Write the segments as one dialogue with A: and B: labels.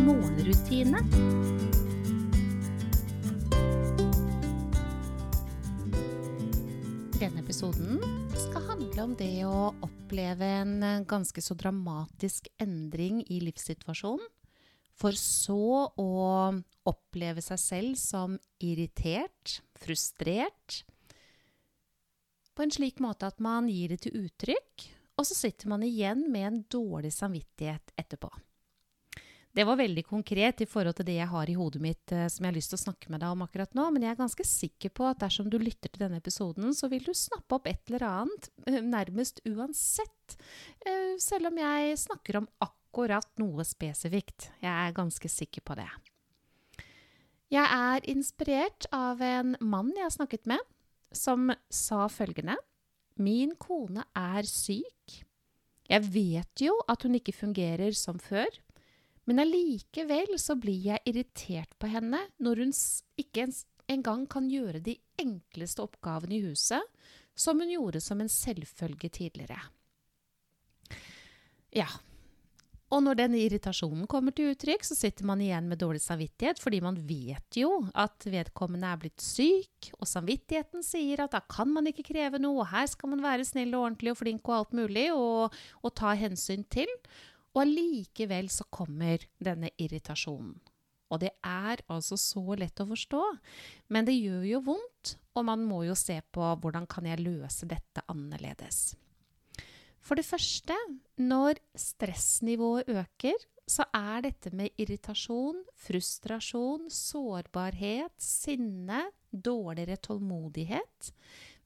A: morgenrutine. Denne episoden skal handle om det å oppleve en ganske så dramatisk endring i livssituasjonen, for så å oppleve seg selv som irritert, frustrert, på en slik måte at man gir det til uttrykk, og så sitter man igjen med en dårlig samvittighet etterpå. Det var veldig konkret i forhold til det jeg har i hodet mitt eh, som jeg har lyst til å snakke med deg om akkurat nå, men jeg er ganske sikker på at dersom du lytter til denne episoden, så vil du snappe opp et eller annet, eh, nærmest uansett, eh, selv om jeg snakker om akkurat noe spesifikt. Jeg er ganske sikker på det. Jeg er inspirert av en mann jeg har snakket med, som sa følgende Min kone er syk. Jeg vet jo at hun ikke fungerer som før, men allikevel så blir jeg irritert på henne når hun ikke engang kan gjøre de enkleste oppgavene i huset, som hun gjorde som en selvfølge tidligere. Ja, og når den irritasjonen kommer til uttrykk, så sitter man igjen med dårlig samvittighet, fordi man vet jo at vedkommende er blitt syk, og samvittigheten sier at da kan man ikke kreve noe, her skal man være snill og ordentlig og flink og alt mulig, og, og ta hensyn til. Og allikevel så kommer denne irritasjonen. Og det er altså så lett å forstå, men det gjør jo vondt, og man må jo se på hvordan kan jeg løse dette annerledes. For det første, når stressnivået øker, så er dette med irritasjon, frustrasjon, sårbarhet, sinne, dårligere tålmodighet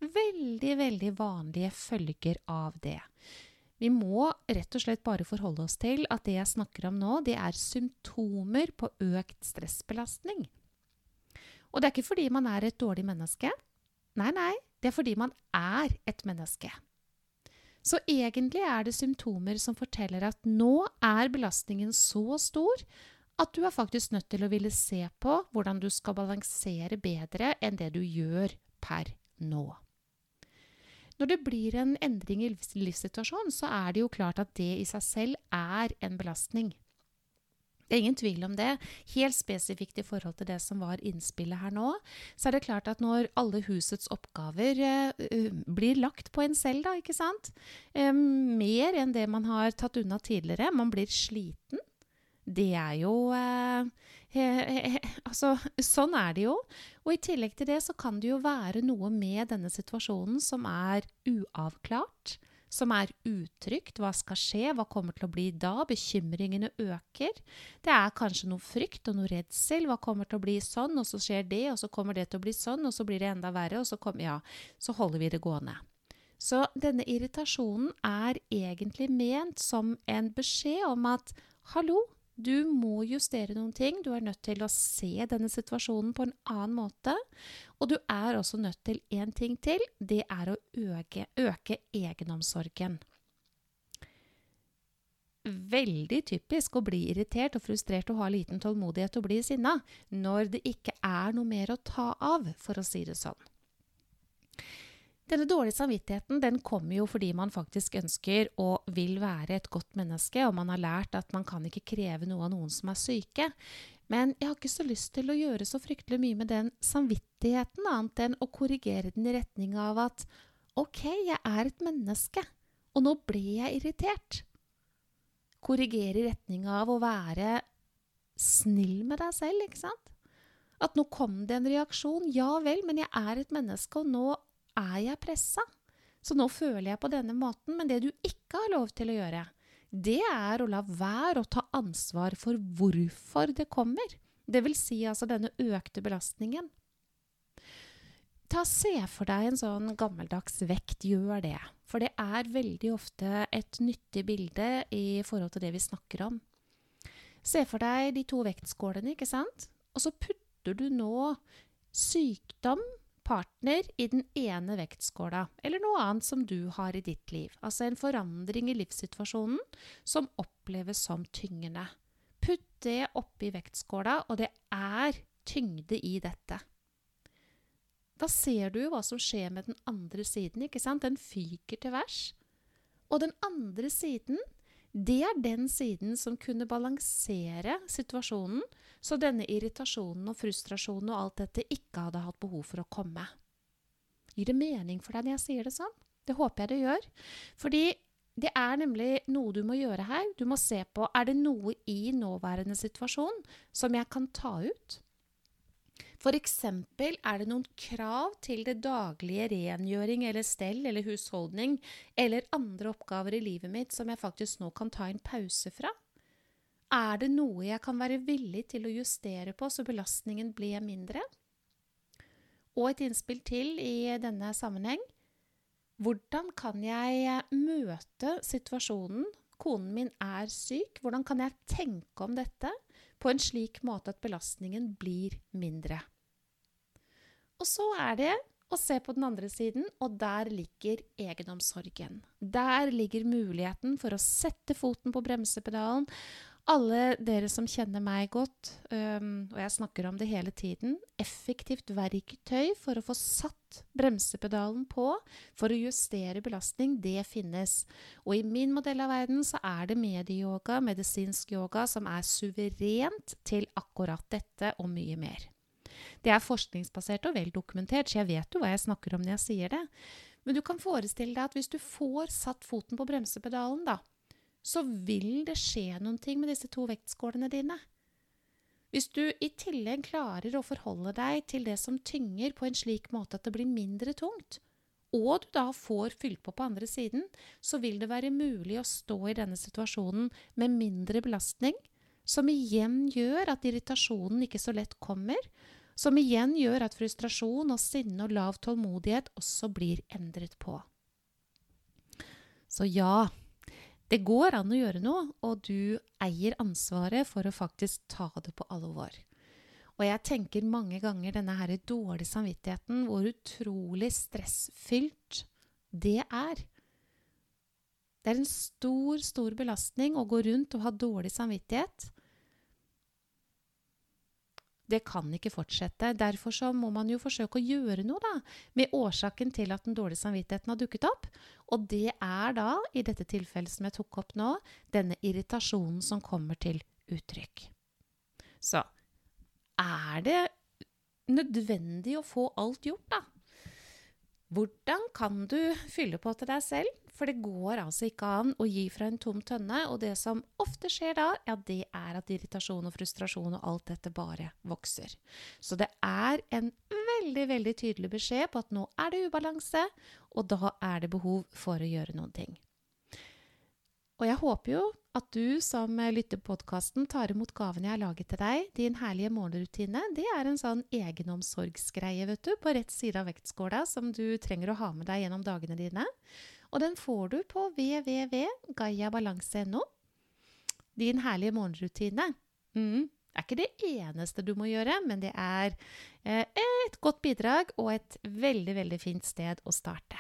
A: veldig, veldig vanlige følger av det. Vi må rett og slett bare forholde oss til at det jeg snakker om nå, det er symptomer på økt stressbelastning. Og det er ikke fordi man er et dårlig menneske. Nei, nei, det er fordi man er et menneske. Så egentlig er det symptomer som forteller at nå er belastningen så stor at du er faktisk nødt til å ville se på hvordan du skal balansere bedre enn det du gjør per nå. Når det blir en endring i livssituasjonen, så er det jo klart at det i seg selv er en belastning. Det er ingen tvil om det. Helt spesifikt i forhold til det som var innspillet her nå, så er det klart at når alle husets oppgaver eh, blir lagt på en selv, da, ikke sant, eh, mer enn det man har tatt unna tidligere, man blir sliten, det er jo eh, he, he, Altså, sånn er det jo. Og i tillegg til det så kan det jo være noe med denne situasjonen som er uavklart som er utrygt. Hva skal skje? Hva kommer til å bli da? Bekymringene øker. Det er kanskje noe frykt og noe redsel. Hva kommer til å bli sånn, og så skjer det, og så kommer det til å bli sånn, og så blir det enda verre, og så, kom, ja, så holder vi det gående. Så denne irritasjonen er egentlig ment som en beskjed om at hallo, du må justere noen ting. Du er nødt til å se denne situasjonen på en annen måte. Og du er også nødt til én ting til. Det er å øke, øke egenomsorgen. Veldig typisk å bli irritert og frustrert og ha liten tålmodighet og bli sinna når det ikke er noe mer å ta av, for å si det sånn. Denne dårlige samvittigheten den kommer jo fordi man faktisk ønsker og vil være et godt menneske, og man har lært at man kan ikke kreve noe av noen som er syke. Men jeg har ikke så lyst til å gjøre så fryktelig mye med den samvittigheten, annet enn å korrigere den i retning av at OK, jeg er et menneske, og nå ble jeg irritert. Korrigere i retning av å være snill med deg selv, ikke sant? At nå kom det en reaksjon. Ja vel, men jeg er et menneske, og nå er jeg pressa. Så nå føler jeg på denne måten. Men det du ikke har lov til å gjøre, det er å la være å ta ansvar for hvorfor det kommer. Det vil si altså denne økte belastningen. Ta Se for deg en sånn gammeldags vekt. Gjør det. For det er veldig ofte et nyttig bilde i forhold til det vi snakker om. Se for deg de to vektskålene, ikke sant? Og så putter du nå sykdom, partner, i den ene vektskåla, eller noe annet som du har i ditt liv. Altså en forandring i livssituasjonen som oppleves som tyngende. Putt det oppi vektskåla, og det er tyngde i dette. Da ser du hva som skjer med den andre siden. ikke sant? Den fyker til værs. Og den andre siden, det er den siden som kunne balansere situasjonen, så denne irritasjonen og frustrasjonen og alt dette ikke hadde hatt behov for å komme. Gir det mening for deg når jeg sier det sånn? Det håper jeg det gjør. Fordi det er nemlig noe du må gjøre her. Du må se på er det noe i nåværende situasjon som jeg kan ta ut. F.eks. er det noen krav til det daglige rengjøring eller stell eller husholdning eller andre oppgaver i livet mitt som jeg faktisk nå kan ta en pause fra? Er det noe jeg kan være villig til å justere på så belastningen blir mindre? Og et innspill til i denne sammenheng. Hvordan kan jeg møte situasjonen konen min er syk? Hvordan kan jeg tenke om dette på en slik måte at belastningen blir mindre? Og så er det å se på den andre siden, og der ligger egenomsorgen. Der ligger muligheten for å sette foten på bremsepedalen. Alle dere som kjenner meg godt, um, og jeg snakker om det hele tiden, effektivt verktøy for å få satt bremsepedalen på for å justere belastning, det finnes. Og i min modell av verden så er det medieyoga, medisinsk yoga, som er suverent til akkurat dette og mye mer. Det er forskningsbasert og vel dokumentert, så jeg vet jo hva jeg snakker om når jeg sier det. Men du kan forestille deg at hvis du får satt foten på bremsepedalen, da, så vil det skje noen ting med disse to vektskålene dine. Hvis du i tillegg klarer å forholde deg til det som tynger på en slik måte at det blir mindre tungt, og du da får fylt på på andre siden, så vil det være mulig å stå i denne situasjonen med mindre belastning, som igjen gjør at irritasjonen ikke så lett kommer, som igjen gjør at frustrasjon og sinne og lav tålmodighet også blir endret på. Så ja, det går an å gjøre noe, og du eier ansvaret for å faktisk ta det på alvor. Og jeg tenker mange ganger denne her dårlige samvittigheten, hvor utrolig stressfylt det er. Det er en stor, stor belastning å gå rundt og ha dårlig samvittighet. Det kan ikke fortsette. Derfor så må man jo forsøke å gjøre noe da, med årsaken til at den dårlige samvittigheten har dukket opp. Og det er da, i dette tilfellet som jeg tok opp nå, denne irritasjonen som kommer til uttrykk. Så er det nødvendig å få alt gjort, da? Hvordan kan du fylle på til deg selv? For det går altså ikke an å gi fra en tom tønne. Og det som ofte skjer da, ja, det er at irritasjon og frustrasjon og alt dette bare vokser. Så det er en veldig, veldig tydelig beskjed på at nå er det ubalanse, og da er det behov for å gjøre noen ting. Og jeg håper jo at du som lytter på podkasten, tar imot gaven jeg har laget til deg. Din herlige morgenrutine. Det er en sånn egenomsorgsgreie, vet du, på rett side av vektskåla som du trenger å ha med deg gjennom dagene dine. Og den får du på www.gaiabalanse.no. Din herlige morgenrutine. Mm. Det er ikke det eneste du må gjøre, men det er eh, et godt bidrag og et veldig, veldig fint sted å starte.